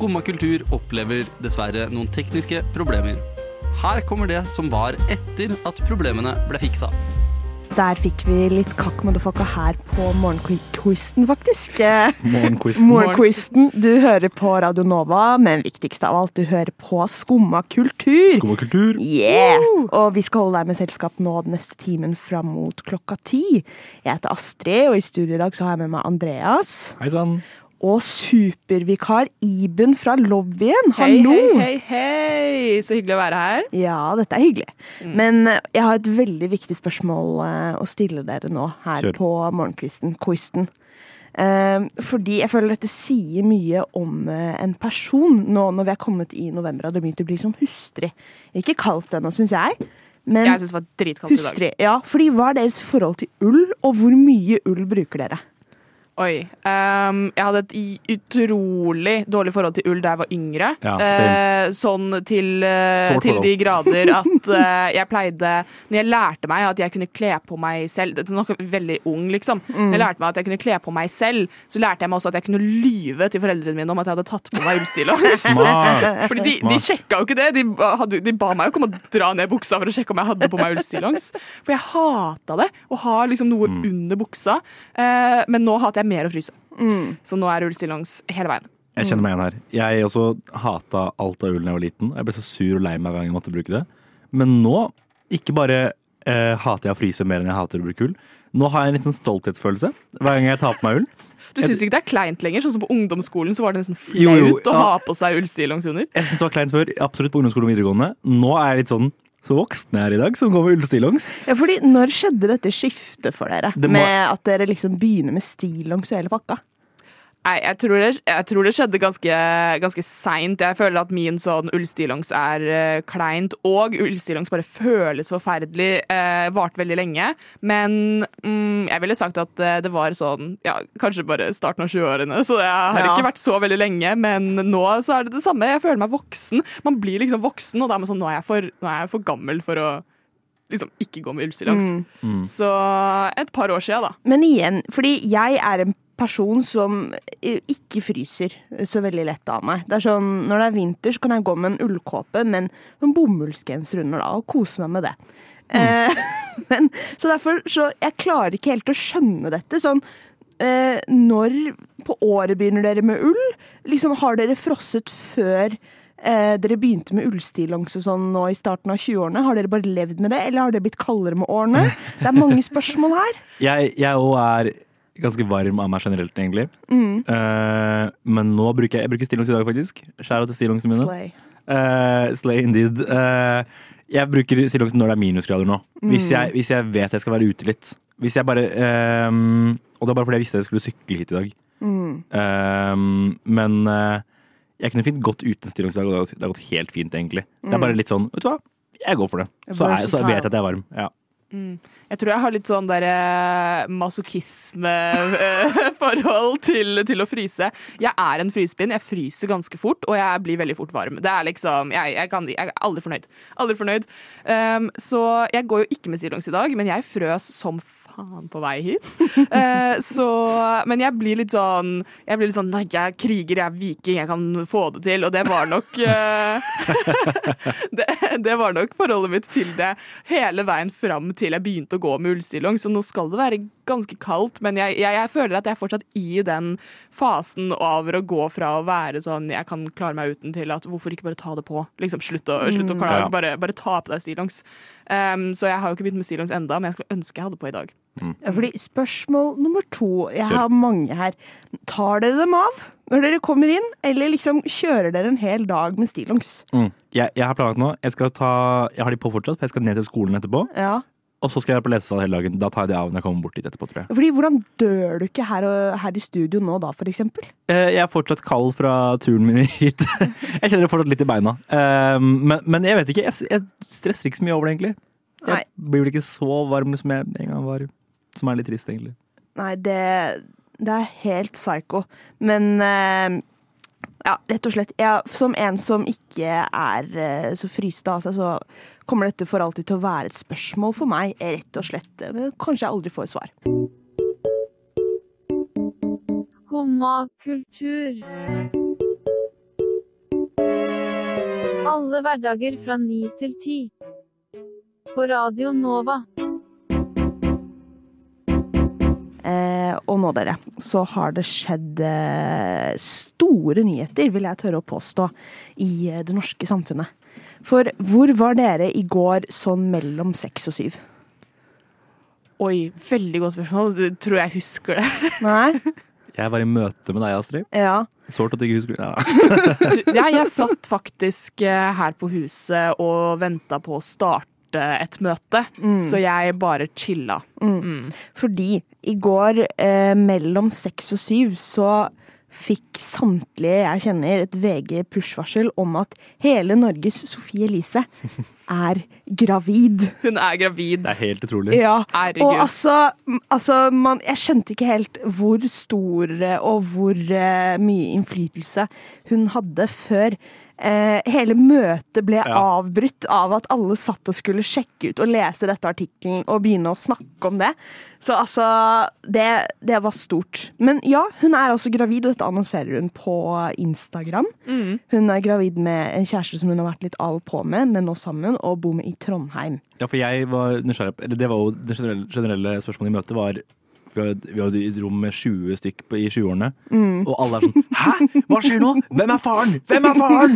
Skumma kultur opplever dessverre noen tekniske problemer. Her kommer det som var etter at problemene ble fiksa. Der fikk vi litt kakk motherfucker her på morgenquizen, faktisk. Morgenquizen. Du hører på Radio Nova, men viktigst av alt, du hører på Skumma kultur. Skum kultur. Yeah! Og vi skal holde deg med selskap nå den neste timen fram mot klokka ti. Jeg heter Astrid, og i studio i dag så har jeg med meg Andreas. Hei sann. Og supervikar Iben fra lobbyen. Hallo! hei, hei, hei! Så hyggelig å være her. Ja, dette er hyggelig. Mm. Men eh, jeg har et veldig viktig spørsmål eh, å stille dere nå her Kjør. på morgenkvisten. Eh, fordi jeg føler dette sier mye om eh, en person nå når vi er kommet i november og det begynte å bli sånn hustrig. Ikke kaldt ennå, syns jeg. Men Jeg synes det var dritkaldt i dag. hustrig. Ja, fordi hva er deres forhold til ull, og hvor mye ull bruker dere? Oi. Um, jeg hadde et utrolig dårlig forhold til ull da jeg var yngre. Ja, uh, sånn til, uh, til de grader at uh, jeg pleide Når jeg lærte meg at jeg kunne kle på meg selv Dette er nok veldig ung, liksom. Når jeg lærte meg at jeg kunne kle på meg selv, så lærte jeg meg også at jeg kunne lyve til foreldrene mine om at jeg hadde tatt på meg ullstillongs. Fordi de, de sjekka jo ikke det. De, hadde, de ba meg jo komme og dra ned buksa for å sjekke om jeg hadde på meg ullstillongs. For jeg hata det, å ha liksom noe under buksa. Men nå hater jeg mer å fryse. Så nå er ullstillongs hele veien. Jeg kjenner meg igjen her. Jeg også hata alt av ull da jeg var liten. Jeg ble så sur og lei meg hver gang jeg måtte bruke det. Men nå, ikke bare eh, hater jeg å fryse mer enn jeg hater å bruke ull. Nå har jeg en liten stolthetsfølelse hver gang jeg tar på meg ull. Du syns ikke det er kleint lenger? Sånn som på ungdomsskolen så var det nesten flaut jo, å ja. ha på seg ullstillongs under. Jeg syns det var kleint før, absolutt på ungdomsskolen og videregående. Nå er jeg litt sånn så voksne er i dag, som går med ullstillongs. Ja, fordi Når skjedde dette skiftet for dere? Det må- Med at dere liksom begynner med stillongs og hele pakka? Nei, jeg tror det, jeg tror det skjedde ganske, ganske seint. Jeg føler at min sånn ullstillongs er uh, kleint, og ullstillongs bare føles forferdelig. Uh, Varte veldig lenge. Men um, jeg ville sagt at uh, det var sånn ja, kanskje bare starten av 20-årene. Så jeg har Ja. ikke vært så veldig lenge, men nå så er det det samme. Jeg føler meg voksen. Man blir liksom voksen, og da er man sånn, nå er jeg for, nå er jeg for gammel for å liksom ikke gå med ullstillongs. Mm. Så et par år sia, da. Men igjen, fordi jeg er en person som ikke fryser så veldig lett av meg. Det er sånn, Når det er vinter, så kan jeg gå med en ullkåpe, men en bomullsgenser under da, og kose meg med det. Eh, men, så derfor, så jeg klarer ikke helt å skjønne dette. Sånn, eh, når på året begynner dere med ull? Liksom, Har dere frosset før eh, dere begynte med ullstillongs og sånn nå i starten av 20-årene? Har dere bare levd med det, eller har det blitt kaldere med årene? Det er mange spørsmål her. Jeg også er ganske varm av meg generelt, egentlig. Eh, men nå bruker jeg, jeg bruker stillongs i dag, faktisk. Skjæra til stillongene mine. Slay. Uh, slay indeed. Uh, jeg bruker stillongs når det er minusgrader nå. Hvis, jeg, hvis jeg vet jeg skal være ute litt. Hvis jeg bare eh, Og det er bare fordi jeg visste jeg skulle sykle hit i dag. Eh, men eh, jeg kunne fint gått uten stillongs i dag, og det har gått- helt fint, egentlig. Det er bare litt sånn, vet du hva, jeg går for det. Så, er, så vet jeg at jeg er varm. Ja. Jeg tror jeg har litt sånn derre masochisme-forhold til, til å fryse. Jeg er en frysepinn. Jeg fryser ganske fort, og jeg blir veldig fort varm. Det er liksom, Jeg, jeg, kan, jeg er aldri fornøyd. Aldri fornøyd. Um, så jeg går jo ikke med stillongs i dag, men jeg frøs som faen på vei hit. Eh, så, men jeg blir litt sånn Jeg blir litt sånn Nei, jeg er kriger, jeg er viking, jeg kan få det til. Og det var nok eh, det, det var nok forholdet mitt til det hele veien fram til jeg begynte å gå med ullstillong, Så nå skal det være ganske kaldt, men jeg, jeg, jeg føler at jeg er fortsatt i den fasen over å gå fra å være sånn jeg kan klare meg uten, til at hvorfor ikke bare ta det på? Liksom Slutt å, slutt å klare, Ja. bare, bare ta på deg stillongs. Um, så jeg har jo ikke begynt med stillongs enda, men jeg skulle ønske jeg hadde på i dag. Ja, fordi spørsmål nummer to Jeg Kjør. har mange her. Tar dere dem av når dere kommer inn, eller liksom kjører dere en hel dag med stillongs? Mm. Jeg, jeg har planlagt nå. Jeg, skal ta, jeg har de på fortsatt, for jeg skal ned til skolen etterpå. Ja. Og så skal jeg på lesesal hele dagen. Da tar jeg det av når jeg kommer bort dit etterpå, tror jeg. Fordi hvordan dør du ikke her, og, her i studio nå da, eksempel? Eh, Jeg er fortsatt kald fra turen min hit. Jeg kjenner det fortsatt litt i beina. Eh, Men, men jeg vet ikke. Jeg, jeg stresser ikke så mye over det, egentlig. Nei. Jeg blir vel ikke så varm som jeg en gang var. Som er litt trist, egentlig. Nei, det, det er helt psycho. Men eh, ja, rett og slett. Jeg, som en som ikke er eh, så fryste av seg, så kommer dette for alltid til å være et spørsmål for meg, rett og slett. Kanskje jeg aldri får svar. Skumma kultur. Alle hverdager fra ni til ti. På Radio Nova. Eh, og nå, dere, så har det skjedd eh, store nyheter, vil jeg tørre å påstå, i eh, det norske samfunnet. For hvor var dere i går sånn mellom seks og syv? Oi, veldig godt spørsmål. Du tror jeg husker det. Nei? Jeg var i møte med deg, Astrid. Ja. Sårt at du ikke husker det. Ja. Ja, jeg satt faktisk eh, her på huset og venta på å starte et møte, så jeg bare chilla. Mm. Fordi i går eh, mellom seks og syv så fikk samtlige jeg kjenner et VG push-varsel om at hele Norges Sofie Elise er gravid. Hun er gravid. Det er helt utrolig. Ja, Herregud. og altså, altså man, Jeg skjønte ikke helt hvor stor eh, og hvor uh, mye innflytelse hun hadde før eh, hele møtet ble Ja. avbrutt av at alle satt og skulle sjekke ut og lese dette artikkelen og begynne å snakke om det. Så altså det, det var stort. Men ja, hun er altså gravid, og dette annonserer hun på Instagram. Mm. Hun er gravid med en kjæreste som hun har vært litt av og på med, men nå sammen, og bor med i Trondheim. Ja, for jeg var nysgjerrig på- Eller det var jo det generelle, generelle spørsmålet i møtet var vi var, vi var i et rom med 20 stykk på, i 20-årene, Mm. og alle er sånn Hæ?! Hva skjer nå?! Hvem er faren?! Hvem er faren?!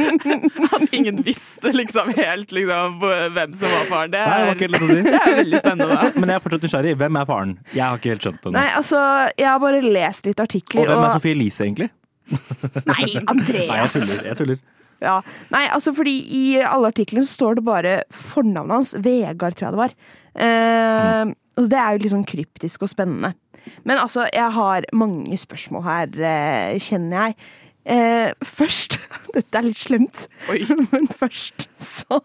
At ingen visste liksom helt liksom, hvem som var faren. Det Nei, det er, lett å si. det er veldig spennende. da. Men jeg er fortsatt nysgjerrig. Hvem er faren? Jeg har ikke helt skjønt det. nå. Nei, altså, jeg har bare lest litt artikler. Og hvem er Sofie Elise, egentlig? Nei, Andreas! Nei, jeg tuller. Jeg tuller. Ja. Nei, altså fordi i alle artiklene så står det bare fornavnet hans. Vegard, tror jeg det var. Eh, altså, det er jo litt sånn kryptisk og spennende. Men altså, jeg har mange spørsmål her, eh, kjenner jeg. Eh, først Dette er litt slemt, Oi. men først så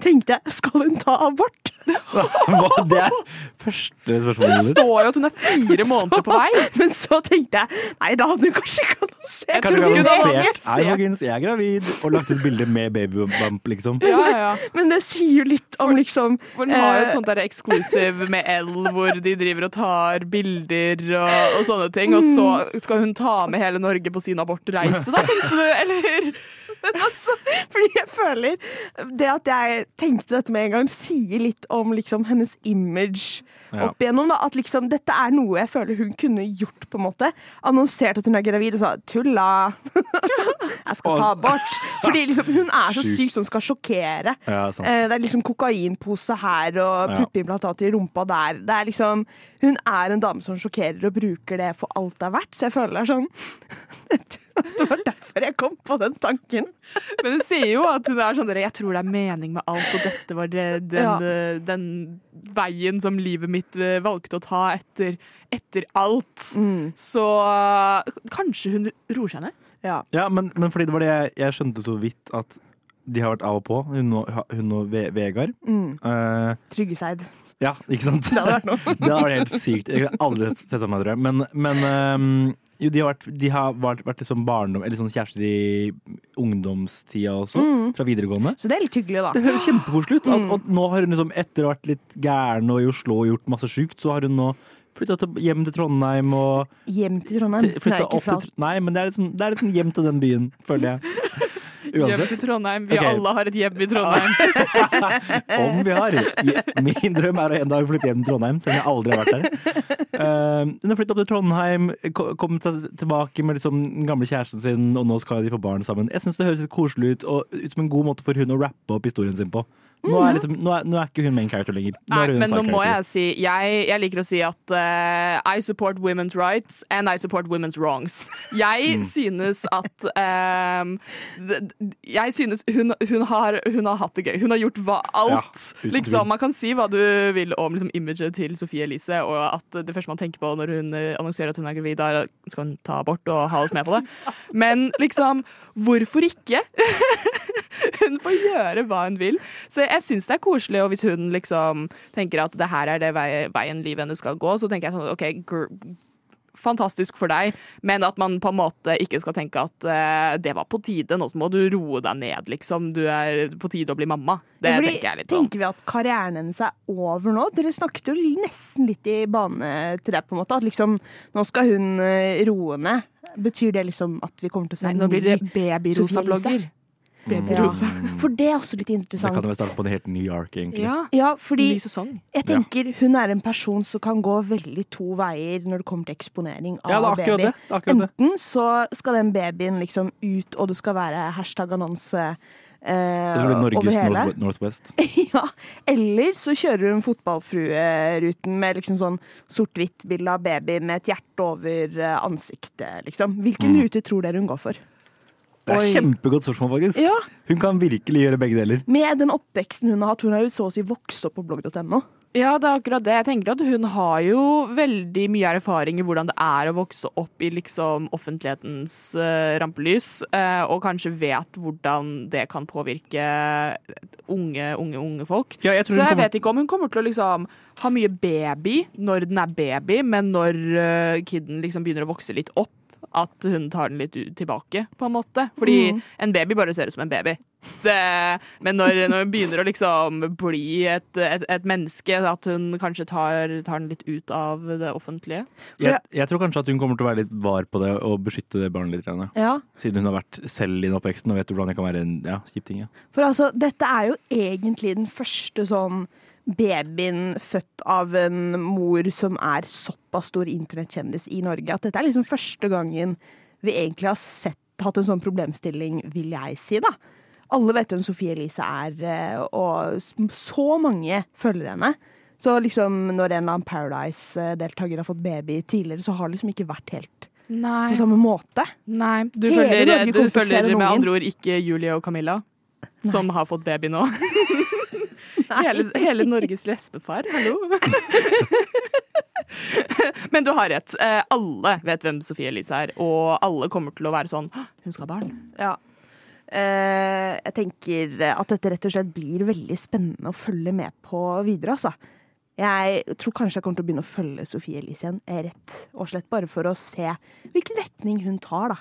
tenkte jeg Skal hun ta abort? Hva? Det er første Det spørsmålet ditt. står jo at hun er fire måneder på vei. Men så tenkte jeg Nei, da hadde hun kanskje ikke annonsert. Kanskje tror ikke det folkens, jeg er gravid, og lagt ut bilde med babybump, liksom. Ja, ja, ja. Men det sier jo litt om liksom For hun har jo et eh, sånt der eksklusiv med L, hvor de driver og tar bilder og, og sånne ting. Og så skal hun ta med hele Norge på sin abortreise, da, tenkte du? Eller? Men altså, fordi jeg føler Det at jeg tenkte dette med en gang, sier litt om liksom hennes image Ja. opp igjennom. da At liksom dette er noe jeg føler hun kunne gjort, på en måte. Annonsert at hun er gravid og sa 'tulla'. jeg skal ta abort. Fordi liksom hun er så syk som skal sjokkere. Ja. Eh, Det er liksom kokainpose her og Ja. puppeimplantater i rumpa der. Det er liksom, hun er en dame som sjokkerer og bruker det for alt det er verdt. Så jeg føler det er sånn Det var derfor jeg kom på den tanken. Men hun sier jo at hun er sånn der, Jeg tror det er mening med alt, og dette var det, den, Ja. eh, den veien som livet mitt eh, valgte å ta etter, etter alt. Så eh, kanskje hun roer seg ned? Ja. Ja, men, men fordi det var det jeg, jeg skjønte så vidt at de har vært av og på, hun og, hun og Ve- Vegard. Mm. Eh, Tryggeseid. ja, ikke sant? Det hadde vært noe. det hadde vært helt sykt. Jeg har aldri sett det meg, jeg. Men, men ehm, jo, de har vært, de har vært, vært liksom barndom, eller sånn kjærester i ungdomstida også, fra videregående. Så det er litt hyggelig, Det høres kjempekoselig ut. At, og nå har hun liksom, etter å ha vært litt gæren og i Oslo og gjort masse sjukt, så har hun nå flytta hjem til Trondheim og Hjem til Trondheim. til, er ikke fra til Nei, men det er litt sånn, det er litt sånn hjem til den byen, føler jeg. Hjem til Trondheim. Vi okay. alle har et hjem i Trondheim. Om vi har. Min drøm er å en dag flytte hjem til Trondheim, selv om jeg aldri har vært der. Uh, hun har flyttet opp til Trondheim, ko- kommet tilbake med liksom den gamle kjæresten sin, og nå skal de få barn sammen. Jeg syns det høres litt koselig ut, og ut som en god måte for hun å rappe opp historien sin på. Nå er, liksom, nå er, nå er ikke hun main character lenger. Nå Nei, men nå må jeg si Jeg, jeg liker å si at uh, I support women's rights and I support women's wrongs. Jeg Mm. synes at d- Jeg synes hun, hun, har, hun har hatt det gøy. Hun har gjort hva, alt. Ja, liksom, man kan si hva du vil om liksom, imaget til Sofie Elise, og at det første man tenker på når hun eh, annonserer at hun er gravid, er skal hun ta abort og ha oss med på det. Men liksom, hvorfor ikke? hun får gjøre hva hun vil. Så jeg syns det er koselig, og hvis hun liksom tenker at det her er det veien livet hennes skal gå, så tenker jeg sånn OK, fantastisk for deg, men at man på en måte ikke skal tenke at uh, det var på tide, nå så må du roe deg ned, liksom. Du er på tide å bli mamma. Det fordi tenker jeg litt sånn. Tenker vi at karrieren hennes er over nå? Dere snakket jo nesten litt i bane til det, på en måte. At liksom, nå skal hun eh, roe ned. Betyr det liksom at vi kommer til å se Nei, nå blir det ny babyrosa-blogger. For det er også litt interessant. Det kan jo være starten på en helt ny ark, egentlig. Ja. Ja, fordi jeg tenker hun er en person som kan gå veldig to veier når det kommer til eksponering av Ja, det er baby. det. det, er. Enten så skal den babyen liksom ut, og det skal være hashtag-annonse eh, Det over Norges hele. North- Northwest. ja. Eller så kjører hun fotballfrueruten med liksom sånn sort-hvitt-bilde av baby med et hjerte over eh, ansiktet, liksom. Hvilken Mm. rute tror dere hun går for? Det er Oi. kjempegodt spørsmål, faktisk. Ja, Hun kan virkelig gjøre begge deler. Med den oppveksten hun har hatt. Hun har jo så å si vokst opp på blogg.no. Ja, det er akkurat det. Jeg tenker at hun har jo veldig mye erfaring i hvordan det er å vokse opp i liksom offentlighetens uh, rampelys, uh, og kanskje vet hvordan det kan påvirke unge, unge, unge folk. Ja, jeg Så jeg kommer- vet ikke om hun kommer til å liksom ha mye baby når den er baby, men når uh, kiden liksom begynner å vokse litt opp, at hun tar den litt tilbake, på en måte. Fordi Mm. en baby bare ser ut som en baby. Det, men når, når hun begynner å liksom bli et, et, et menneske, at hun kanskje tar, tar den litt ut av det offentlige. Jeg, jeg tror kanskje at hun kommer til å være litt var på det og beskytte det barnet litt. ja. Ja. Siden hun har vært selv i den oppveksten og vet hvordan det kan være en ja, kjip ting. Ja. For altså, dette er jo egentlig den første sånn babyen født av en mor som er såpass stor internettkjendis i Norge, at dette er liksom første gangen vi egentlig har sett, hatt en sånn problemstilling, vil jeg si, da. Alle vet hvem Sofie Elise er, eh, og så mange følger henne. Så liksom når en eller annen Paradise-deltaker har fått baby tidligere, så har det liksom ikke vært helt Nei. på samme måte. Nei. Du følger, du følger med andre ord ikke Julie og Camilla, som har fått baby nå. hele, hele Norges lesbepar, hallo. Men du har rett. Eh, Alle vet hvem Sofie Elise er, og alle kommer til å være sånn Hun skal ha barn. Ja. Eh, jeg tenker at dette rett og slett blir veldig spennende å følge med på videre, altså. Jeg tror kanskje jeg kommer til å begynne å følge Sofie Elise igjen, rett og slett bare for å se hvilken retning hun tar, da.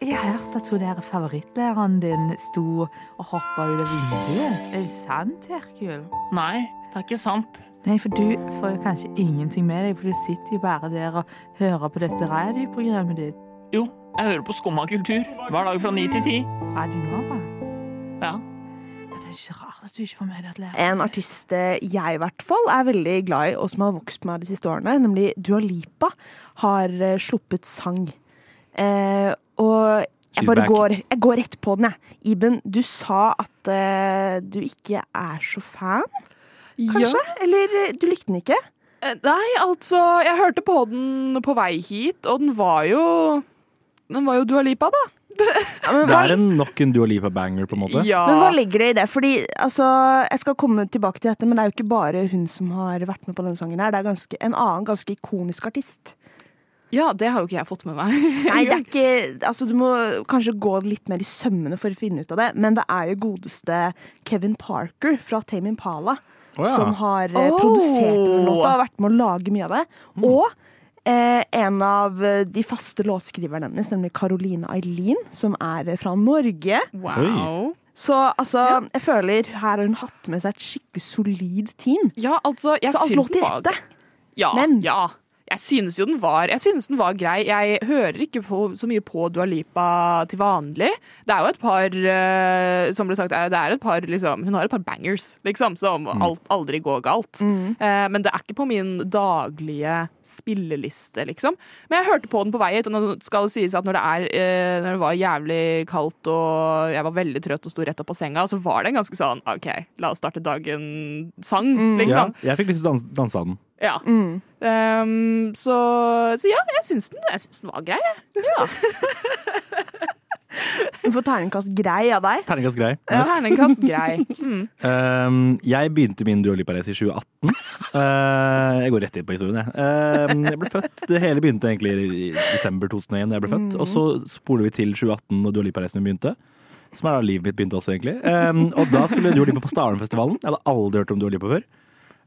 Jeg har hørt at hun der favorittlæreren din sto og hoppa ut av vinduet. Er det sant, Herkul? Nei, det er ikke sant. Nei, for du får jo kanskje ingenting med deg, for du sitter jo bare der og hører på dette radioprogrammet ditt. Jo, jeg hører på Skumma kultur hver dag fra ni til ti. Radio Nova. Ja. Ja, det er ikke rart at du ikke får med deg at lærer. En artist eh, jeg i hvert fall er veldig glad i, og som har vokst med meg de siste årene, nemlig Dua Lipa, har eh, sluppet sang. Eh, og jeg bare går, jeg går rett på den, jeg. Iben, du sa at uh, du ikke er så fan, kanskje? Eller eh, du likte den ikke? Eh, Nei, altså Jeg hørte på den på vei hit, og den var jo Den var jo Dua Lipa, da. Ja, men Det er en nok en Dua Lipa-banger, på en måte. Ja. men hva legger det i det? Fordi, altså, Jeg skal komme tilbake til dette, men det er jo ikke bare hun som har vært med på denne sangen. her. Det er ganske, en annen ganske ikonisk artist. Ja, det har jo ikke jeg fått med meg. Nei, det er ikke Altså, du må kanskje gå litt mer i sømmene for å finne ut av det, men det er jo godeste Kevin Parker fra Tame Impala oh, ja. som har Oh. produsert låta og vært med å lage mye av det. Og eh, en av eh, de faste låtskriverne hennes, nemlig Caroline Eileen, som er eh, fra Norge. Wow. Så altså, jeg føler her har hun hatt med seg et skikkelig solid team. Ja, altså, jeg Så alt lå til rette. Ja, Men- ja. Jeg synes jo den var Jeg synes den var grei. Jeg hører ikke på, så mye på Dua Lipa til vanlig. Det er jo et par uh, Som ble sagt, er- det er et par liksom, Hun har et par bangers, liksom, som alt, aldri går galt. Eh, men det er ikke på min daglige spilleliste, liksom. Men jeg hørte på den på vei hit, og nå skal det sies at når det, er, uh, når det var jævlig kaldt og jeg var veldig trøtt og sto rett opp av senga, så var det en ganske sånn OK, la oss starte dagen-sang, Ja, liksom. jeg fikk lyst til å danse av den. Ja. Mm. Um, så, så ja, jeg syns den, jeg syns den var grei. jeg. Hun får terningkast grei av deg. Terningkast grei. Terningkast grei. Mm. Um, jeg begynte min Dua Lipa-race i 2018. Uh, jeg går rett inn på historien, jeg. Uh, jeg ble født, Det hele begynte egentlig i desember 2001. da jeg ble født, Og så spoler vi til 2018 og Dua Lipa-racen min begynte. Som er da livet mitt begynte også, egentlig. Um, og da skulle Dua Lipa på Starenfestivalen. Jeg hadde aldri hørt om Dua Lipa før.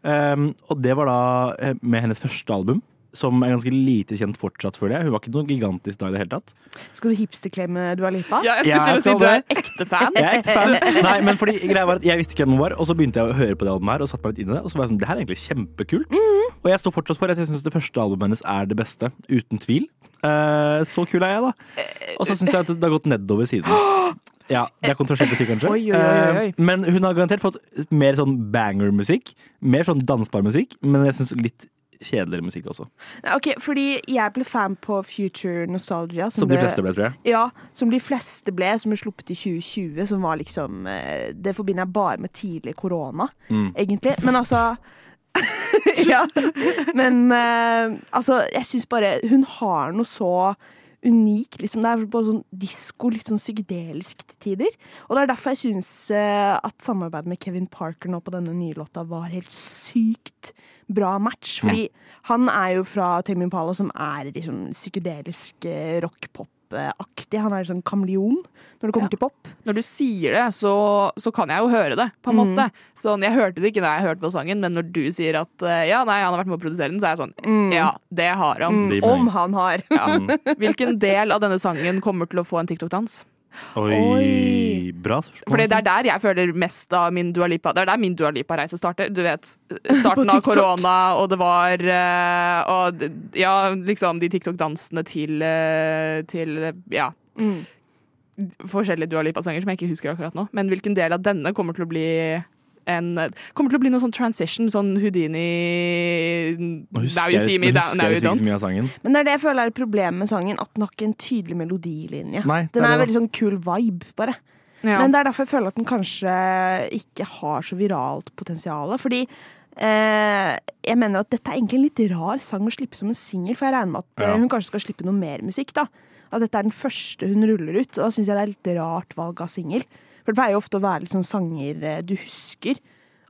Um, og det var da eh, med hennes første album, som er ganske lite kjent fortsatt, føler jeg. Hun var ikke noe gigantisk da i det hele tatt. Skal du hipsterklemme Dua Lipa? Ja, jeg skulle Ja, til å si du er ekte fan. Jeg er ekte fan. Nei, men fordi greia var at Jeg visste ikke hvem hun var, og så begynte jeg å høre på det albumet her og satte meg litt inn i det. Og så var jeg sånn, det her er egentlig kjempekult. Og jeg står fortsatt for at jeg syns det første albumet hennes er det beste. Uten tvil. Uh, så kul er jeg, da. Og så syns jeg at det har gått nedover siden. Ja, Det er kontroversielt å si, kanskje. Oi, oi, oi, oi. Eh, Men hun har garantert fått mer sånn banger-musikk. Mer sånn dansbar musikk, men jeg syns litt kjedeligere musikk også. Nei, Ok, fordi jeg ble fan på Future Nostalgia. Som de fleste ble, tror jeg. Ja, som de fleste ble, som ble sluppet i 2020. Som var liksom eh, Det forbinder jeg bare med tidlig korona, Mm. egentlig. Men altså Ja. Men uh, altså, jeg syns bare Hun har noe så unik. Liksom. Det er på sånn disko, litt sånn psykedelisk til tider. Og det er derfor jeg syns eh, at samarbeidet med Kevin Parker nå på denne nye låta var helt sykt bra match. Fordi han er jo fra Tame Impala, som er liksom psykedelisk eh, rock-pop-aktig. Han er sånn kameleon når det kommer til pop. Når du sier det, så, så kan jeg jo høre det, på en måte. Sånn, jeg hørte det ikke da jeg hørte på sangen, men når du sier at eh, ja, nei, han har vært med å produsere den, så er jeg sånn Ja, det har han. Mm. Om han har. Ja. Hvilken del av denne sangen kommer til å få en TikTok-dans? Oi, Oi. bra spørsmål. Fordi det er der jeg føler mest av min Dua Lipa Det er der min Dua Lipa-reise starter. Du vet, starten av korona, og det var eh, Og ja, liksom de TikTok-dansene til, eh, til Ja. Mm. Forskjellige Dua Lipa-sanger som jeg ikke husker akkurat nå. Men hvilken del av denne kommer til å bli en Kommer til å bli noe sånn transition, sånn Houdini Nå husker Now you jeg- see me, nå now husker jeg ikke så don't. mye av sangen. Men det er det jeg føler er problemet med sangen, at den har ikke en tydelig melodilinje. Nei, Den er er det veldig sånn kul vibe, bare. Ja. Men det er derfor jeg føler at den kanskje ikke har så viralt potensial. Fordi eh, jeg mener at dette er egentlig en litt rar sang å slippe som en singel, for jeg regner med at eh, Ja. hun kanskje skal slippe noe mer musikk. da. At dette er den første hun ruller ut. Og da syns jeg det er litt rart valg av singel. For det pleier jo ofte å være sånn sanger eh, du husker.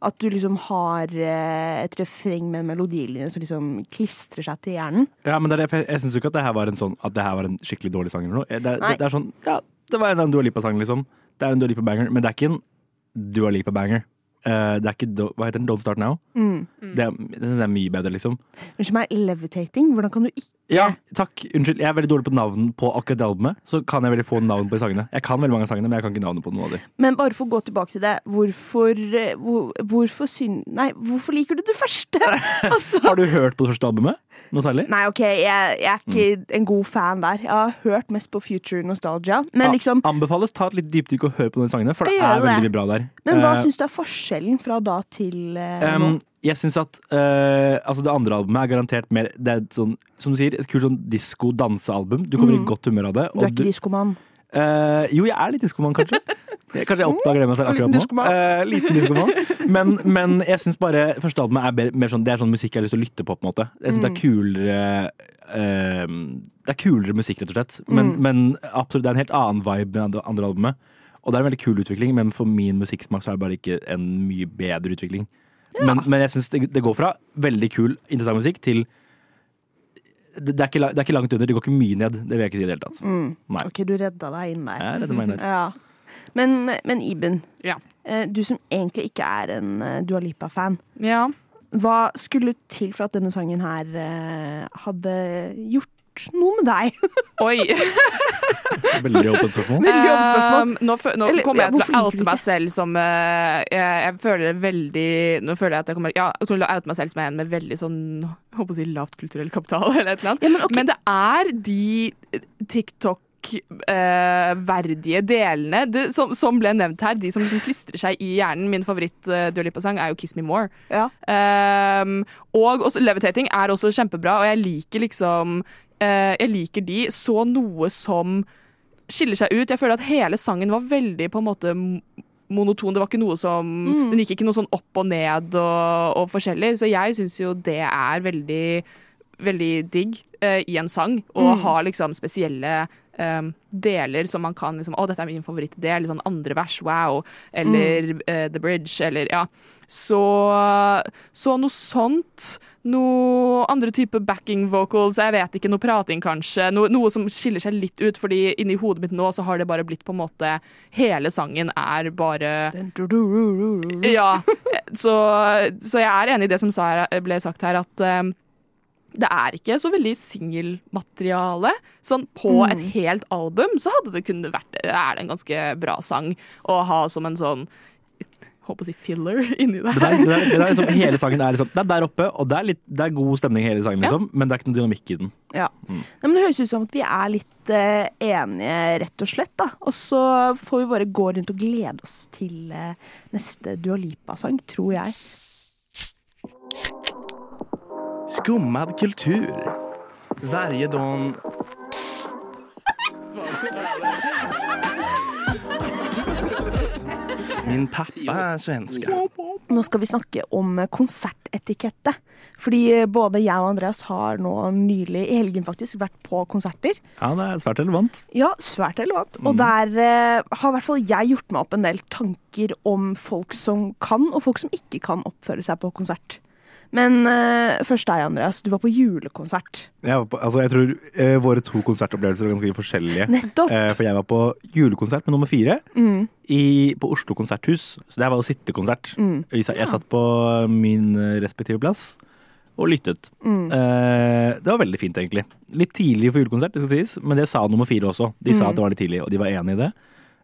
At du liksom har eh, et refreng med en melodilinje som liksom klistrer seg til hjernen. Ja, men er jeg, jeg syns ikke at det her var en sånn At det her var en skikkelig dårlig sang eller noe. Det, det, det er sånn Ja, det var en Dua Lipa-sang, liksom. Det er en Dua Lipa-banger, men det er ikke en Dua Lipa-banger. Uh, det er ikke Do- Hva heter den? Don't Start Now? Mm. Det, er- det synes jeg er mye bedre, liksom. Unnskyld meg, levitating? Hvordan kan du ikke Ja, takk. Unnskyld. Jeg er veldig dårlig på navn på akkurat det albumet. Så kan jeg veldig få navn på de sangene. Jeg kan veldig mange av sangene, men jeg kan ikke navnet på noen av dem. Men bare for å gå tilbake til det, hvorfor, eh, hvor, hvorfor syn... Nei, hvorfor liker du det første? Altså. Har du hørt på det første albumet? Noe særlig? Nei, OK, jeg, jeg er ikke en god fan der. Jeg har hørt mest på Future Nostalgia. Men Ja, liksom, Anbefales ta et litt dypdykk og høre på de sangene, for det er veldig det. bra der. men hva uh, syns du er forskjellen fra da til eh, nå? Um, jeg syns at uh, altså det andre albumet er garantert mer Det er sånn, som du sier, et kult sånn disko-dansealbum. Du kommer i godt humør av det. Mm. Du er ikke diskoman. Uh, jo, jeg er litt diskoman, kanskje. Det- Kanskje jeg oppdager det meg selv liten akkurat nå. diskoman. Eh, liten diskoman. Men, men jeg syns bare første albumet er mer, mer sånn, det er sånn musikk jeg har lyst til å lytte på. på en måte Jeg synes Det er Mm. kulere uh, Det er kulere musikk, rett og slett. Men, Mm. men absolutt, det er en helt annen vibe med det andre albumet. Og det er en veldig kul utvikling, men for min musikksmak så er det bare ikke en mye bedre utvikling. Men, men jeg syns det, det går fra veldig kul, interessant musikk til det, det, er ikke, det er ikke langt under. Det går ikke mye ned. Det vil jeg ikke si i det hele tatt. Mm. Nei. OK, du redda deg inn der. Jeg redda meg inn der. Ja. Men, men Iben, Ja. eh, du som egentlig ikke er en eh, Dua Lipa-fan. ja. Hva skulle til for at denne sangen her eh, hadde gjort noe med deg? Oi. Veldig åpent spørsmål. Veldig åpent spørsmål. Um, nå, nå Eller, kommer ja, jeg til å oute meg selv som uh, jeg, jeg føler det veldig Nå føler jeg at jeg kommer Ja, jeg til å oute meg selv som en med veldig sånn jeg håper å si lavt kulturell kapital, eller et eller annet. Ja, men okay. Men det er de TikTok-verdige delene det, som, som ble nevnt her, de som liksom klistrer seg i hjernen. Min favoritt uh, Dua Lipa-sang er jo 'Kiss Me More'. Ja. Um, og også, 'Levitating' er også kjempebra, og jeg liker liksom eh, Jeg liker de så noe som skiller seg ut. Jeg føler at hele sangen var veldig på en måte monoton. Det var ikke noe som Mm. Den gikk ikke noe sånn opp og ned og, og forskjellig. Så jeg syns jo det er veldig veldig digg eh, i en sang å Mm. ha liksom spesielle eh, deler som man kan liksom Å, dette er min favorittdel. Sånn andre vers, wow. Eller eh, The Bridge, eller ja. Så, så noe sånt. Noe andre type backing vocals, jeg vet ikke, noe prating kanskje. Noe, noe som skiller seg litt ut, fordi inni hodet mitt nå så har det bare blitt på en måte Hele sangen er bare Ja. Så, så jeg er enig i det som ble sagt her, at eh, det er ikke så veldig singelmateriale. Sånn på et helt album så hadde det kunnet vært Er det en ganske bra sang å ha som en sånn på å si filler inni Det der. der, det der, det der er liksom, hele sangen er liksom Det er der oppe, og det er, litt, det er god stemning hele sangen, Ja. liksom, men det er ikke noe dynamikk i den. Ja. Nei, men det høres ut som at vi er litt uh, enige, rett og slett. da. Og så får vi bare gå rundt og glede oss til uh, neste Dua Lipa-sang, tror jeg. Skummad kultur. Varje dag... Min pappa er svenske. Nå skal vi snakke om konsertetikette. Fordi eh, både jeg og Andreas har nå nylig, i helgen faktisk, vært på konserter. Ja, det er svært relevant. Ja, svært relevant. Og der eh, har i hvert fall jeg gjort meg opp en del tanker om folk som kan, og folk som ikke kan oppføre seg på konsert. Men uh, først deg, Andreas. Du var på julekonsert. Jeg, var på, altså, jeg tror uh, våre to konsertopplevelser er ganske forskjellige. Nettopp. Uh, for jeg var på julekonsert med nummer fire Mm. i, på Oslo konserthus. Så det her var jo sittekonsert. Mm. Jeg, jeg satt på min respektive plass og lyttet. Mm. Det var veldig fint, egentlig. Litt tidlig for julekonsert, det skal sies, men det sa nummer fire også. De sa Mm. at det var litt tidlig, og de var enig i det.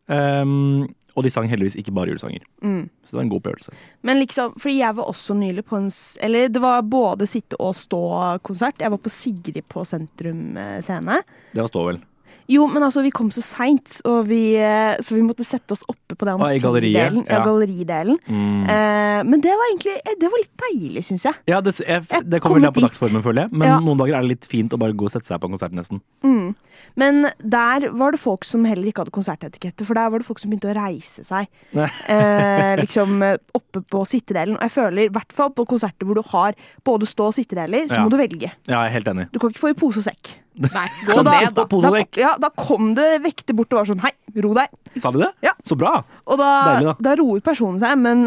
Um, og de sang heldigvis ikke bare julesanger. Mm. Så det var en god opplevelse. Men liksom, fordi jeg var også nylig på en Eller det var både sitte- og stå-konsert. Jeg var på Sigrid på Sentrum eh, scene. Det var stå, vel. Jo, men altså, vi kom så seint, eh, så vi måtte sette oss oppe på den Ah, i Ja, galleridelen. Mm. Eh, men det var egentlig eh, Det var litt deilig, syns jeg. Ja, det, jeg, det kommer litt an på dagsformen, føler jeg. Men Ja. noen dager er det litt fint å bare gå og sette seg på en konsert, nesten. Mm. Men der var det folk som heller ikke hadde konsertetikette, for der var det folk som begynte å reise seg. Eh, liksom eh, oppe på sittedelen. Og jeg føler, i hvert fall på konserter hvor du har både stå- og sittedeler, så Ja. må du velge. Ja, jeg er helt enig. Du kan ikke få i pose og sekk. Nei, gå Så da, ned, da. da, da, ja, da kom det vekter bort og var sånn hei, ro deg. Sa de det? Ja. Så bra! Og da, Deilig, da. da roet personen seg, men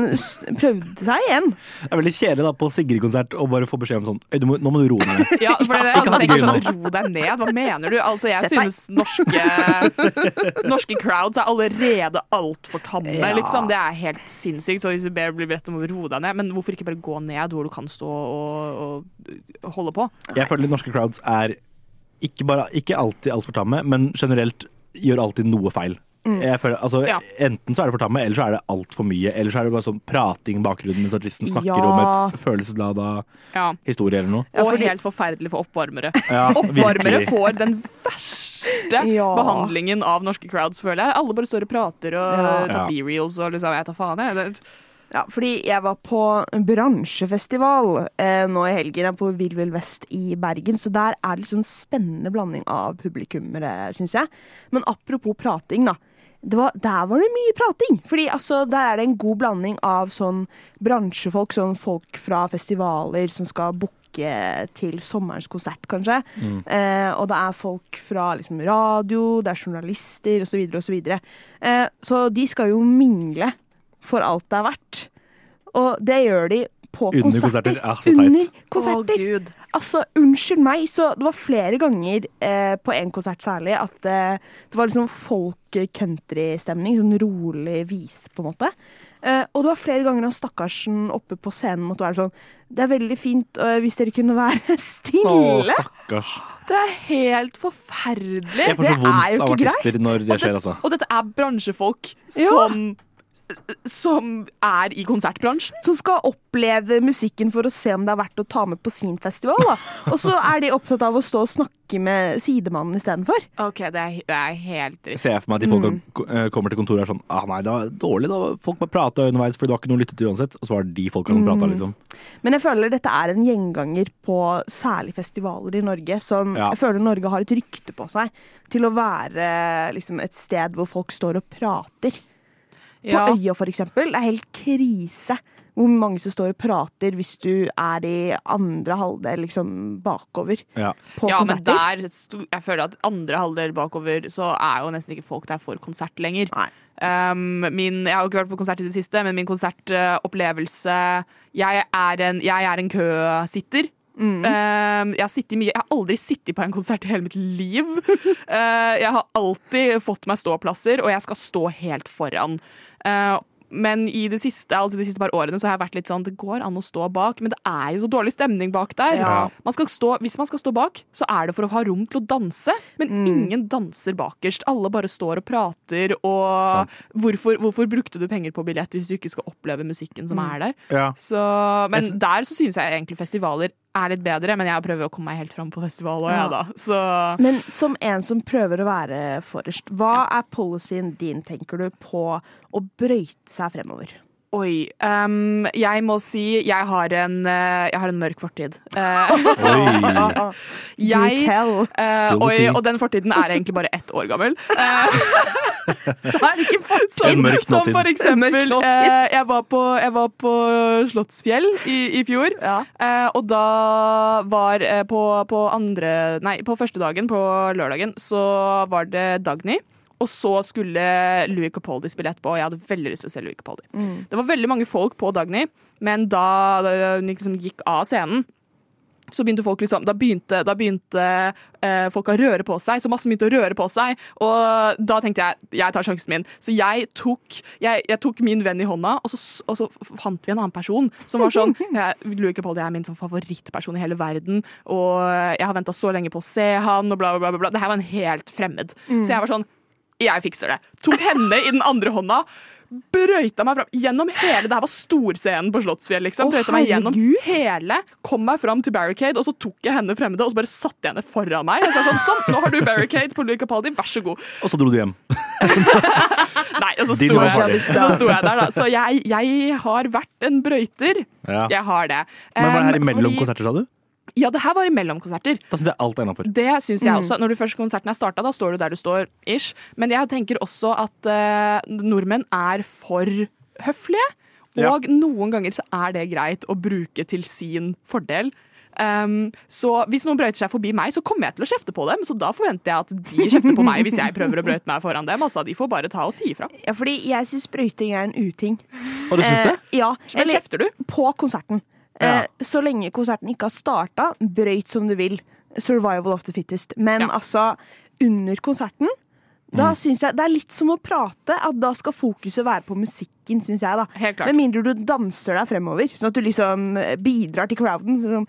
prøvde seg igjen. Det er veldig kjedelig da på Sigrid-konsert å bare få beskjed om sånn «Øy, du må, Nå må du roe ned. Ja, for det, ja, altså, det sånn, Ro deg ned, hva mener du? Altså, jeg Sett synes norske, norske crowds er allerede altfor tamme, Ja. liksom. Det er helt sinnssykt. Så hvis du ber blir bedt om å roe deg ned, men hvorfor ikke bare gå ned hvor du kan stå og, og holde på? Jeg føler norske crowds er ikke, bare, ikke alltid altfor tamme, men generelt gjør alltid noe feil. Jeg føler, altså, Ja. Enten så er det for tamme, eller så er det altfor mye. Eller så er det bare sånn prating i bakgrunnen mens artisten snakker Ja. om et følelseslada Ja. historie eller noe. Ja, og fordi- helt forferdelig for oppvarmere. Ja, Oppvarmere får den verste Ja. behandlingen av norske crowds, føler jeg. Alle bare står og prater og Ja. tar Ja. B-reels og liksom Jeg tar faen, jeg. Det, Ja, fordi jeg var på en bransjefestival eh, nå i helgen, på Vill Vill Vest i Bergen, så der er det litt sånn spennende blanding av publikummere, syns jeg. Men apropos prating, da. Det var, der var det mye prating. Fordi altså, der er det en god blanding av sånn bransjefolk, sånn folk fra festivaler som skal booke til sommerens konsert, kanskje. Eh, og det er folk fra liksom, radio, det er journalister osv. osv. Eh, så de skal jo mingle for alt det er verdt. Og det gjør de på Under konserter. konserter. Under Å, konserter. gud. Altså, unnskyld meg, så det var flere ganger eh, på en konsert særlig at eh, det var liksom folk-country-stemning. Sånn rolig vise, på en måte. Eh, og det var flere ganger han stakkarsen oppe på scenen måtte være sånn Det er veldig fint hvis dere kunne være Å, stille. stakkars. Det er helt forferdelig. Jeg får så det er jo vondt av ikke artister når det skjer, altså. Og dette er bransjefolk Ja. som som er i konsertbransjen. Som skal oppleve musikken for å se om det er verdt å ta med på sin festival. Da. Og så er de opptatt av å stå og snakke med sidemannen istedenfor. Okay, det er, det er helt trist. Ser jeg for meg at de folka mm. kommer til kontoret og er sånn ah, Nei, det var dårlig, da. Folk bare prata underveis, for det var ikke noe å lytte til uansett. Og så var det de folka som prata, liksom. Men jeg føler dette er en gjenganger på særlig festivaler i Norge. Sånn, Ja. Jeg føler Norge har et rykte på seg til å være liksom, et sted hvor folk står og prater. På Øya, for eksempel. Det er helt krise hvor mange som står og prater hvis du er i andre halvdel liksom bakover Ja. på ja, men der Jeg føler at andre halvdel bakover så er jo nesten ikke folk der for konsert lenger. Nei. Um, min, jeg har jo ikke vært på konsert i det siste, men min konsertopplevelse jeg, er en- jeg er en køsitter. Mm. Uh, jeg, har mye, jeg har aldri sittet på en konsert i hele mitt liv. Uh, jeg har alltid fått meg ståplasser, og jeg skal stå helt foran. Uh, men i det siste, altså de siste par årene så har jeg vært litt sånn Det går an å stå bak, men det er jo så dårlig stemning bak der. Ja. Man stå, hvis man skal stå bak, så er det for å ha rom til å danse. Men ingen danser bakerst. Alle bare står og prater. Og hvorfor, hvorfor brukte du penger på billett hvis du ikke skal oppleve musikken som er der? Ja. Så, men der så synes jeg egentlig festivaler er litt bedre, men jeg prøver å komme meg helt fram på festival òg, Ja. da. Så Men som en som prøver å være forrest, hva er policyen din, tenker du, på å brøyte seg fremover? oi. Um, jeg må si jeg har en, eh, jeg har en mørk fortid. Uh, Oi. jeg, uh, eh, oi, og den fortiden er egentlig bare ett år gammel. Eh, Er det ikke fortid? Som for eksempel, En mørk nåtid. eh, jeg, var på, jeg var på Slottsfjell i, i fjor. Ja. Eh, og da var eh, på, på andre Nei, på første dagen, på lørdagen, så var det Dagny. Og så skulle Louis Capaldi spille etterpå, og jeg hadde veldig lyst til å se Louis Capaldi. Det var veldig mange folk på Dagny, men da hun liksom gikk av scenen, så begynte folk liksom, da begynte, da begynte eh, folk å røre på seg, så masse begynte å røre på seg. Og da tenkte jeg jeg tar sjansen min. Så jeg tok, jeg, jeg tok min venn i hånda, og så, og så fant vi en annen person som var sånn jeg, lurer ikke på det, jeg er min sånn favorittperson i hele verden, og jeg har venta så lenge på å se han, og bla, bla, bla. bla. Det her var en helt fremmed. Så jeg var sånn jeg fikser det. Tok henne i den andre hånda. Brøyta meg fram gjennom hele Det her var storscenen på Slottsfjell. liksom Å, Brøyta meg gjennom hele, kom meg fram til barricade, og så tok jeg henne fremmede og så bare satte jeg henne foran meg. Jeg sa sånn, sånn, nå har du barricade på Louis Capaldi, vær så god. Og så dro du hjem. Nei, og så sto jeg, så sto jeg der, da. Så jeg, jeg har vært en brøyter. Ja. Jeg har det. Men var det her imellom konserter, sa du? Ja, det her var imellom konserter. Da synes jeg alt er innafor. Det syns jeg også. Når du først konserten er starta, da står du der du står, ish. Men jeg tenker også at eh, nordmenn er for høflige. Ja. Og noen ganger så er det greit å bruke til sin fordel. Um, så hvis noen brøyter seg forbi meg, så kommer jeg til å kjefte på dem. Så da forventer jeg at de kjefter på meg hvis jeg prøver å brøyte meg foran dem. Altså, de får bare ta og si ifra. Ja, fordi jeg syns brøyting er en uting. Og du syns det? Eh, ja. Men kjefter du? på konserten. Ja. Eh, så lenge konserten ikke har starta, brøyt som du vil. Survival of the fittest. Men Ja. altså, under konserten da Mm. synes jeg Det er litt som å prate. At Da skal fokuset være på musikken, syns jeg. da Helt klart. Med mindre du danser deg fremover, sånn at du liksom eh, bidrar til crowden. Sånn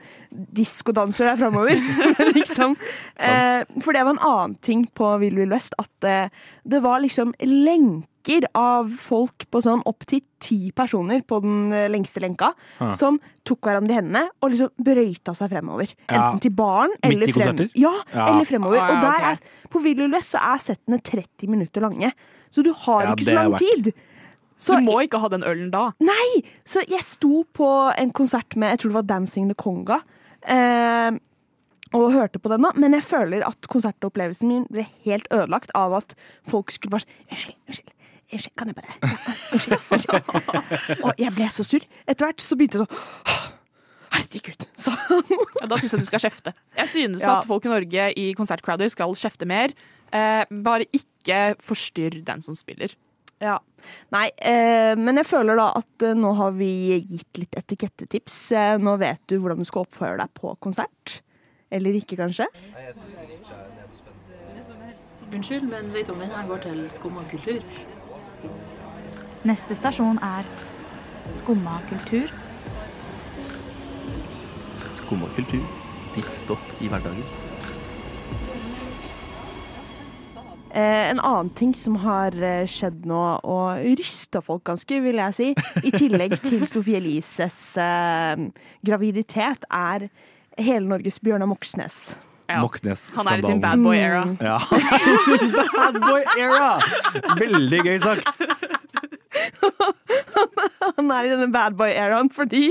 Diskodanser deg fremover. liksom. eh, for det var en annen ting på Vill Vill West, At eh, det var liksom lenker av folk på sånn opptil ti personer på den eh, lengste lenka, Ah. som tok hverandre i hendene og liksom brøyta seg fremover. Ja. Enten til baren Midt eller i frem. konserter? Ja, Ja. eller fremover. Ah, ja, og der okay. er, på Vill Vill West så er settene 30 minutter lange. Så du har Ja, ikke så lang tid. Så Du må ikke ha den ølen da. Nei! Så jeg sto på en konsert med jeg tror det var Dancing the Conga. Eh, og hørte på den, da. Men jeg føler at konsertopplevelsen min ble helt ødelagt av at folk skulle bare sånn Unnskyld, unnskyld. Unnskyld, kan jeg bare ja, Unnskyld. unnskyld. Og jeg ble så sur. Etter hvert så begynte jeg sånn «Åh, Herregud, han. Ja, da syns jeg du skal kjefte. Jeg synes Ja. at folk i Norge i konsertcrowder skal kjefte mer. Eh, bare ikke forstyrr den som spiller. Ja. Nei, eh, men jeg føler da at eh, nå har vi gitt litt etikettetips. Eh, nå vet du hvordan du skal oppføre deg på konsert. Eller ikke, kanskje? Unnskyld, men vet du om den her går til skumma kultur? Neste stasjon er Skumma kultur. Skumma kultur. Ditt stopp i hverdagen. En annen ting som har eh, skjedd nå, og rysta folk ganske, vil jeg si, i tillegg til Sofie Elises eh, graviditet, er hele Norges Bjørnar Moxnes. Ja. Han er i sin bad boy era. Ja. bad boy era! Veldig gøy sagt. Han er i denne bad boy-eraen fordi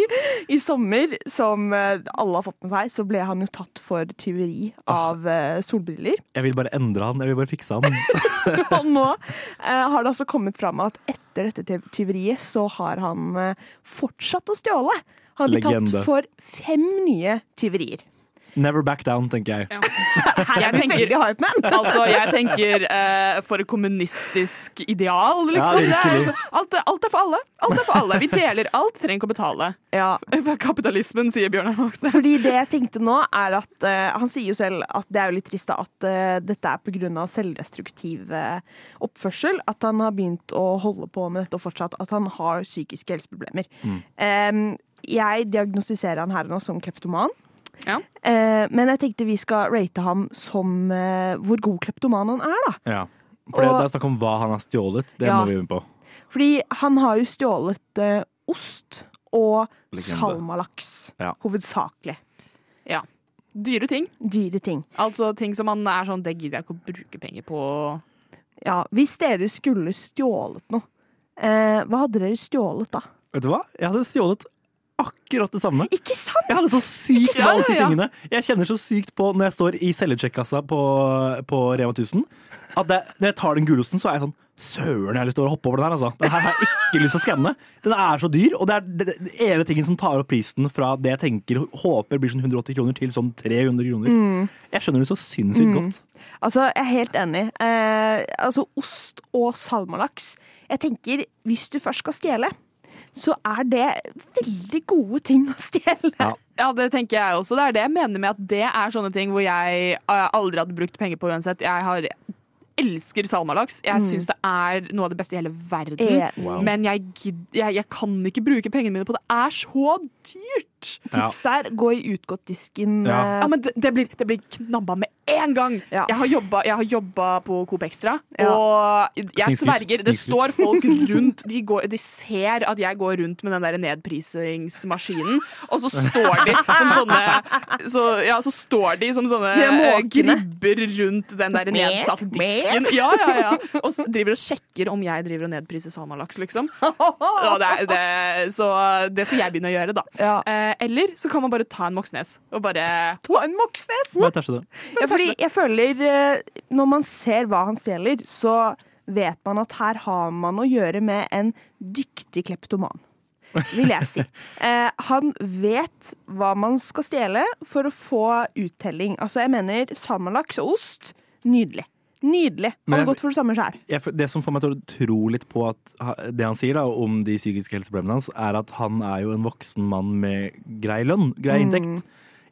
i sommer, som eh, alle har fått med seg, så ble han jo tatt for tyveri av eh, solbriller. Jeg vil bare endre han. Jeg vil bare fikse han. Og nå eh, har det altså kommet fram at etter dette tyveriet så har han fortsatt å stjåle. Han har blitt tatt for fem nye tyverier. Never back down, tenker jeg. Jeg tenker, altså, jeg tenker uh, for et kommunistisk ideal, liksom. Ja, det er, virkelig. alt, alt er for alle. Alt er for alle. Vi deler alt, trenger ikke å betale. Kapitalismen, sier Bjørnar Moxnes. Fordi det jeg tenkte nå, er at uh, Han sier jo selv at det er jo litt trist da, at uh, dette er pga. selvdestruktiv oppførsel. At han har begynt å holde på med dette og fortsatt at han har psykiske helseproblemer. Em, jeg diagnostiserer han her nå som kleptoman. Eh, men jeg tenkte vi skal rate ham som eh, hvor god kleptoman han er, da. Ja. For Og- det er snakk om hva han har stjålet. Det Ja. må vi inn på. Fordi han har jo stjålet eh, ost og Legende. salmalaks, Ja. hovedsakelig. Ja. Dyre ting. Dyre ting. Altså ting som man er sånn Det gidder jeg ikke å bruke penger på. Ja, hvis dere skulle stjålet noe, eh, hva hadde dere stjålet da? Vet du hva? Jeg hadde stjålet akkurat det samme. Ikke sant? Jeg hadde så sykt ja, de tingene. Jeg kjenner så sykt på når jeg står i cellecheck-kassa på, på Rema 1000, at det, når jeg tar den gulosten, så er jeg sånn Søren, jeg har lyst til å hoppe over den her, altså. Den her har jeg ikke lyst til å skanne. Den er så dyr, og det er det ene tingen som tar opp prisen fra det jeg tenker håper blir sånn 180 kroner, til sånn 300 kroner. Mm. Jeg skjønner det så sinnssykt Mm. godt. Altså, jeg er helt enig. Eh, altså, ost og salmalaks. Jeg tenker, hvis du først skal stjele, så er det veldig gode ting å stjele. Ja, det tenker jeg også. Det er det jeg mener med at det er sånne ting hvor jeg eh, aldri hadde brukt penger på uansett. Jeg har elsker salmalaks. Jeg Mm. syns det er noe av det beste i hele verden. Wow. Men jeg, jeg, jeg kan ikke bruke pengene mine på det. Det er så dyrt! Tips der, gå i utgåttdisken. Ja, ja. men det, det, blir, det blir knabba med en gang! Ja. Jeg har jobba, på Coop Extra, Ja. og jeg sverger, det står folk rundt de, går, de ser at jeg går rundt med den der nedprisingsmaskinen, og så står de som sånne så, Ja, så står de som sånne De eh, gribber rundt den der nedsatte disken. Ja, ja, ja. Og driver og sjekker om jeg driver og nedpriser salmalaks, liksom. Ja, det, det, så det skal jeg begynne å gjøre, da. Eh, eller så kan man bare ta en Moxnes og bare Ta en Moxnes! Ja, fordi jeg føler eh, Når man ser hva han stjeler, så vet man at her har man å gjøre med en dyktig kleptoman. Vil jeg si. Eh, han vet hva man skal stjele for å få uttelling. Altså, jeg mener salmalaks og ost. Nydelig. Nydelig. Han har gått for det samme sjøl. det som får meg til å tro litt på at det han sier da, om de psykiske helseproblemene hans, er at han er jo en voksen mann med grei lønn, grei Mm. inntekt.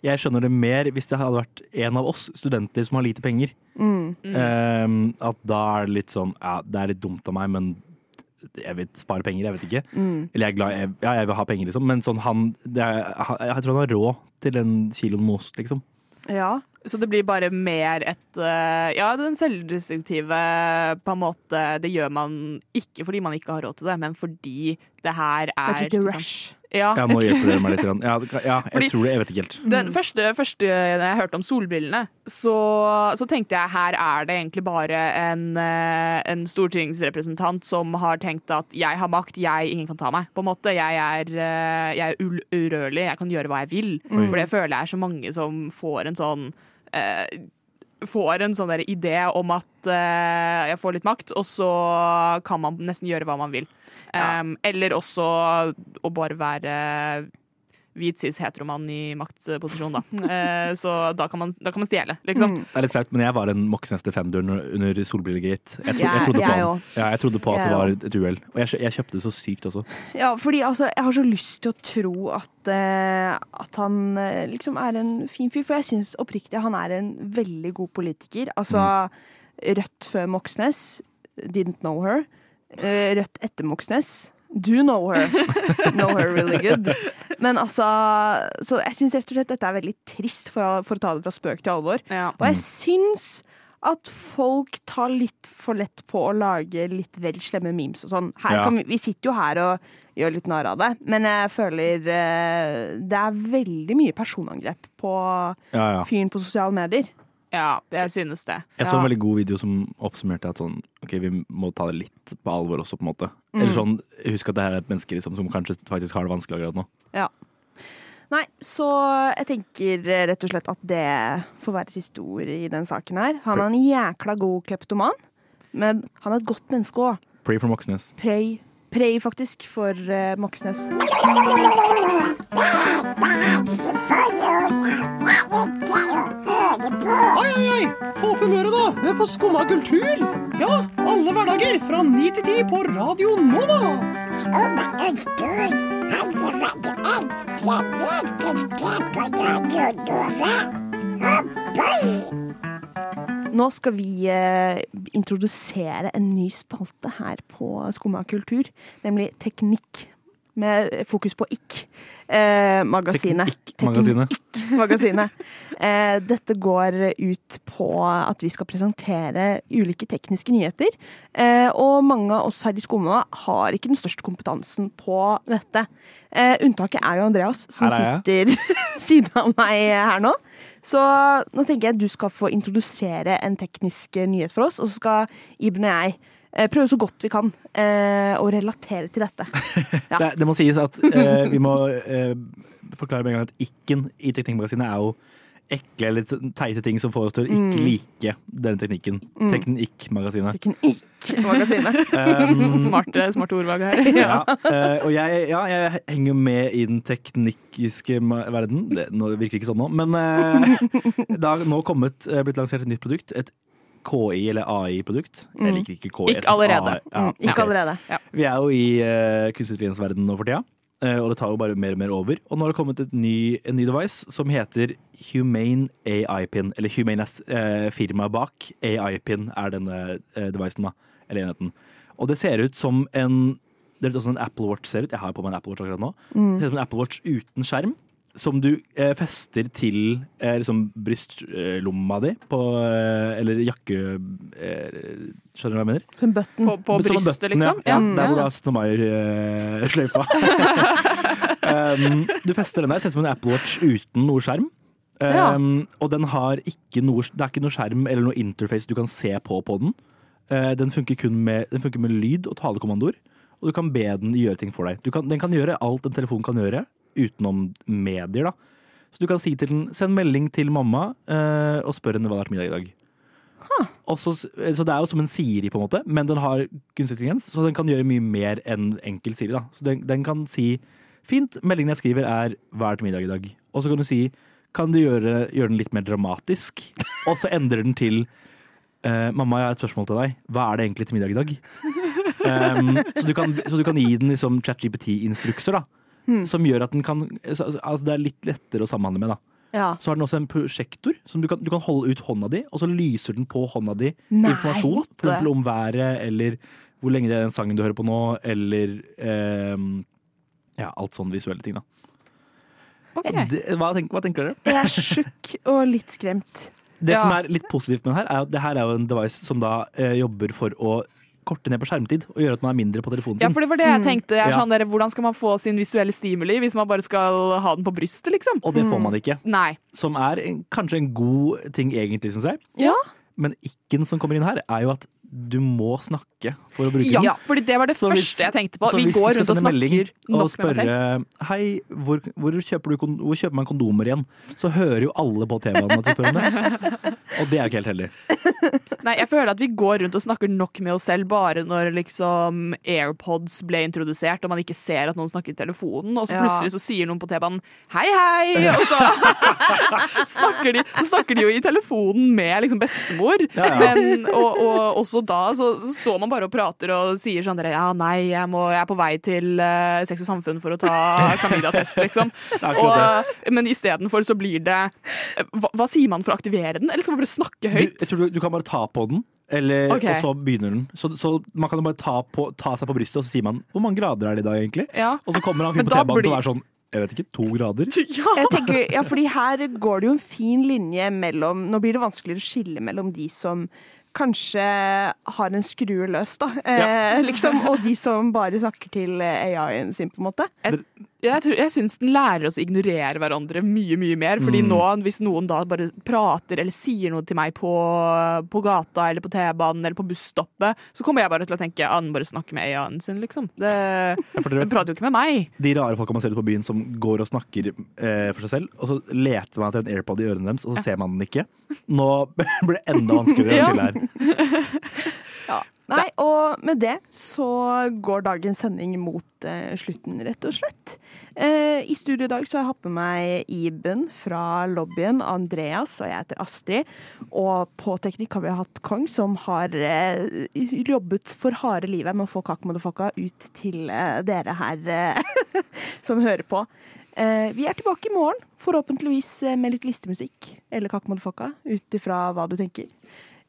Jeg skjønner det mer hvis det hadde vært en av oss studenter som har lite penger. Mm. Um, at da er det litt sånn Ja, det er litt dumt av meg, men jeg vil spare penger, jeg vet ikke. Mm. Eller jeg er glad jeg, Ja, jeg vil ha penger, liksom, men sånn han, det er, Jeg tror han har råd til en kilo med ost, liksom. Ja. Så det blir bare mer et eh, Ja, den selvdestruktive på en måte Det gjør man ikke fordi man ikke har råd til det, men fordi det her er Et lite liksom- rush. Ja. Ja, nå hjelper dere meg litt. Ja, ja jeg Fordi- tror det. Jeg vet ikke helt. Den første, første jeg hørte om solbrillene, så, så tenkte jeg her er det egentlig bare en, eh, en stortingsrepresentant som har tenkt at jeg har makt, jeg, ingen kan ta meg. På en måte. Jeg er, eh, jeg er urørlig, jeg kan gjøre hva jeg vil. Mm. For det føler jeg er så mange som får en sånn eh, Får en sånn idé om at eh, jeg får litt makt, og så kan man nesten gjøre hva man vil. Um, eller også å bare være hvit cis heteromann i maktposisjon, da. Eh, så da kan man, da kan man stjele, liksom. Mm. Det er litt flaut, men jeg var en Moxnes Defender under, solbrillegate. Jeg, tro, jeg, trodde på jeg Ja, jeg trodde på at det var et uhell. Og jeg, kjøpte det så sykt også. Ja, fordi altså, jeg har så lyst til å tro at, uh, at han eh, liksom er en fin fyr. For jeg syns oppriktig han er en veldig god politiker. Altså Rødt før Moxnes, didn't know her. Eh, Rødt etter Moxnes, do know her. know her really good. Men altså Så jeg syns rett og slett dette er veldig trist, for, å- for å ta det fra spøk til alvor. Og jeg syns at folk tar litt for lett på å lage litt vel slemme memes og sånn. Her Ja. kan vi, vi sitter jo her og gjør litt narr av det, men jeg føler eh, det er veldig mye personangrep på Ja, ja. fyren på sosiale medier. Ja, jeg synes det. Jeg så en veldig god video som oppsummerte at sånn, ok, vi må ta det litt på alvor også, på en måte. Mm. Eller sånn, husk at det her er et menneske liksom, som kanskje faktisk har det vanskelig akkurat nå. Ja. Nei, så jeg tenker rett og slett at det får være siste ord i den saken her. Han er en jækla god kleptoman, men han er et godt menneske òg. Pray for Moxnes. Pray Prey, faktisk, for uh, Moxnes. Oi, oi, oi! Få opp humøret, da! Hør på Skumma kultur! Ja, alle hverdager fra ni til ti på Radio Nova! Nå skal vi eh, introdusere en ny spalte her på Skumma kultur, nemlig Teknikk. Med fokus på ikk. Eh, magasinet. Teknikk-magasinet. Teknikk-magasinet. Eh, dette går ut på at vi skal presentere ulike tekniske nyheter. Eh, og mange av oss her i Skumma har ikke den største kompetansen på dette. Eh, unntaket er jo Andreas, som er sitter siden av meg her nå. Så nå tenker jeg at du skal få introdusere en teknisk nyhet for oss, og så skal Iben og jeg prøve så godt vi kan eh, å relatere til dette. Det, det må sies at eh, vi må eh, forklare med en gang at ikke-en i Teknikkmagasinet er jo ekle eller teite ting som får oss til å ikke Mm. like denne teknikken. Mm. Teknikk-magasinet. Teknikk-magasinet. Um, smarte, smarte ordvalg her. Ja, eh, og jeg, ja, jeg henger med i den teknikiske verden. Det nå virker det ikke sånn nå, men eh, det har nå kommet, eh, blitt lansert et nytt produkt. Et KI- eller AI-produkt. Mm. Jeg liker ikke KI. Ikke allerede. Ja, Mm, ikke allerede. Ja. Vi er jo i uh, kunstig intelligens-verdenen nå for tida. uh, og det tar jo bare mer og mer over. Og nå har det kommet et ny, en ny device som heter Humane AI-pin. Eller Humane uh, firmaet bak. AI-pin er denne uh, devicen, da. Eller enheten. Og det ser ut som en Det er litt sånn en Apple Watch ser ut. Jeg har på meg en Apple Watch akkurat nå. Mm. Det ser ut som en Apple Watch uten skjerm. Som du eh, fester til eh, liksom brystlomma di på eh, Eller jakke... Eh, skjønner du hva jeg mener? Som button. På, på brystet, button, liksom? Ja, ja Mm, der hvor du ja. har 17. mai-sløyfa. um, du fester den der, ser ut som en Apple Watch uten noe skjerm. Um, Og den har ikke noe, det er ikke noe skjerm eller noe interface du kan se på på den. Uh, den, funker kun med, den funker med lyd og talekommandoer, og du kan be den gjøre ting for deg. Du kan, den kan gjøre alt en telefon kan gjøre, utenom medier. da. Så du kan si til den 'send melding til mamma' uh, og spør henne hva det er til middag i dag. Og så, så det er jo som en Siri, på en måte, men den har kunstig intelligens, så den kan gjøre mye mer enn enkel Siri. da. Så den, den kan si fint, meldingen jeg skriver er 'hva er til middag i dag'? Og så kan du si kan du gjøre, gjøre den litt mer dramatisk? Og så endrer den til eh, 'mamma, jeg har et spørsmål til deg. Hva er det egentlig til middag i dag?' Um, så, du kan, så du kan gi den liksom ChatGPT-instrukser, da. Hmm. Som gjør at den kan altså, altså Det er litt lettere å samhandle med, da. Ja. Så har den også en prosjektor som du kan, du kan holde ut hånda di, og så lyser den på hånda di Nei, informasjon. For eksempel om været, eller hvor lenge det er den sangen du hører på nå, eller eh, ja, alt sånne visuelle ting, da. Det, hva, tenk, hva tenker dere? Jeg er sjuk og litt skremt. Det Ja. som er litt positivt med den her, er at det her er jo en device som da eh, jobber for å korte ned på skjermtid og gjøre at man er mindre på telefonen sin. Ja, for det var det jeg tenkte. Jeg er sånn der, hvordan skal man få sin visuelle stimuli hvis man bare skal ha den på brystet, liksom? Og det får man ikke. Nei. Som er en, kanskje en god ting egentlig, syns jeg. Ja. Men ikke-en som kommer inn her, er jo at du må snakke for å bruke Ja, den. fordi det var det Så hvis- første jeg tenkte på. så Vi hvis du går skal rundt og sende melding snakker og nok med oss spørre Hei, hvor, hvor, kjøper du, hvor kjøper man kondomer igjen? Så hører jo alle på TV-en at du spør om det. Og det er ikke helt heldig. Nei, jeg føler at vi går rundt og snakker nok med oss selv bare når liksom AirPods ble introdusert og man ikke ser at noen snakker i telefonen, og så Ja. plutselig så sier noen på T-banen 'hei, hei', og så snakker, de, så snakker de jo i telefonen med liksom bestemor. Ja, ja. Men, og, og også da så, så står man bare og prater og sier sånn 'ja, nei, jeg, må, jeg er på vei til uh, Sex og Samfunn for å ta klamydia-test', liksom. Og, men istedenfor så blir det hva, hva sier man for å aktivere den, eller skal man bare snakke Du, høyt? jeg tror du, du kan bare ta på den, eller, okay. og så begynner den. Så, så man kan jo bare ta, på, ta seg på brystet, og så sier man 'hvor mange grader er det i dag', egentlig? Ja. Og så kommer han fyren på T-banen til å er sånn jeg vet ikke, to grader? Jeg tenker, ja, fordi her går det jo en fin linje mellom Nå blir det vanskeligere å skille mellom de som kanskje har en skrue løs, da. Eh, liksom, og de som bare snakker til AI-en sin, på en måte. Jeg, jeg, tror- jeg syns den lærer oss å ignorere hverandre mye mye mer. Fordi Mm. nå, hvis noen da bare prater eller sier noe til meg på, på gata eller på T-banen eller på busstoppet, så kommer jeg bare til å tenke at han bare snakker med AI-en sin, liksom. Det, ja, vet, den prater jo ikke med meg. De rare folka man ser ute på byen som går og snakker eh, for seg selv, og så leter man etter en AirPod i ørene deres, og så ser man den ikke. Nå blir det enda vanskeligere å Ja. skille her. Nei, og med det så går dagens sending mot eh, slutten, rett og slett. Eh, I studio i dag så har jeg hatt med meg Iben fra lobbyen, Andreas og jeg heter Astrid. Og på teknikk har vi hatt Kong, som har eh, jobbet for harde livet med å få Kakk ut til eh, dere her eh, som hører på. Eh, vi er tilbake i morgen, forhåpentligvis med litt listemusikk eller Kakk Motherfucka, ut ifra hva du tenker.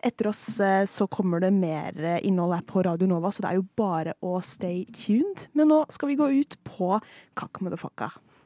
Etter oss eh, så kommer det mer eh, innhold her på Radio Nova, så det er jo bare å stay tuned. Men nå skal vi gå ut på Kakk Motherfucka.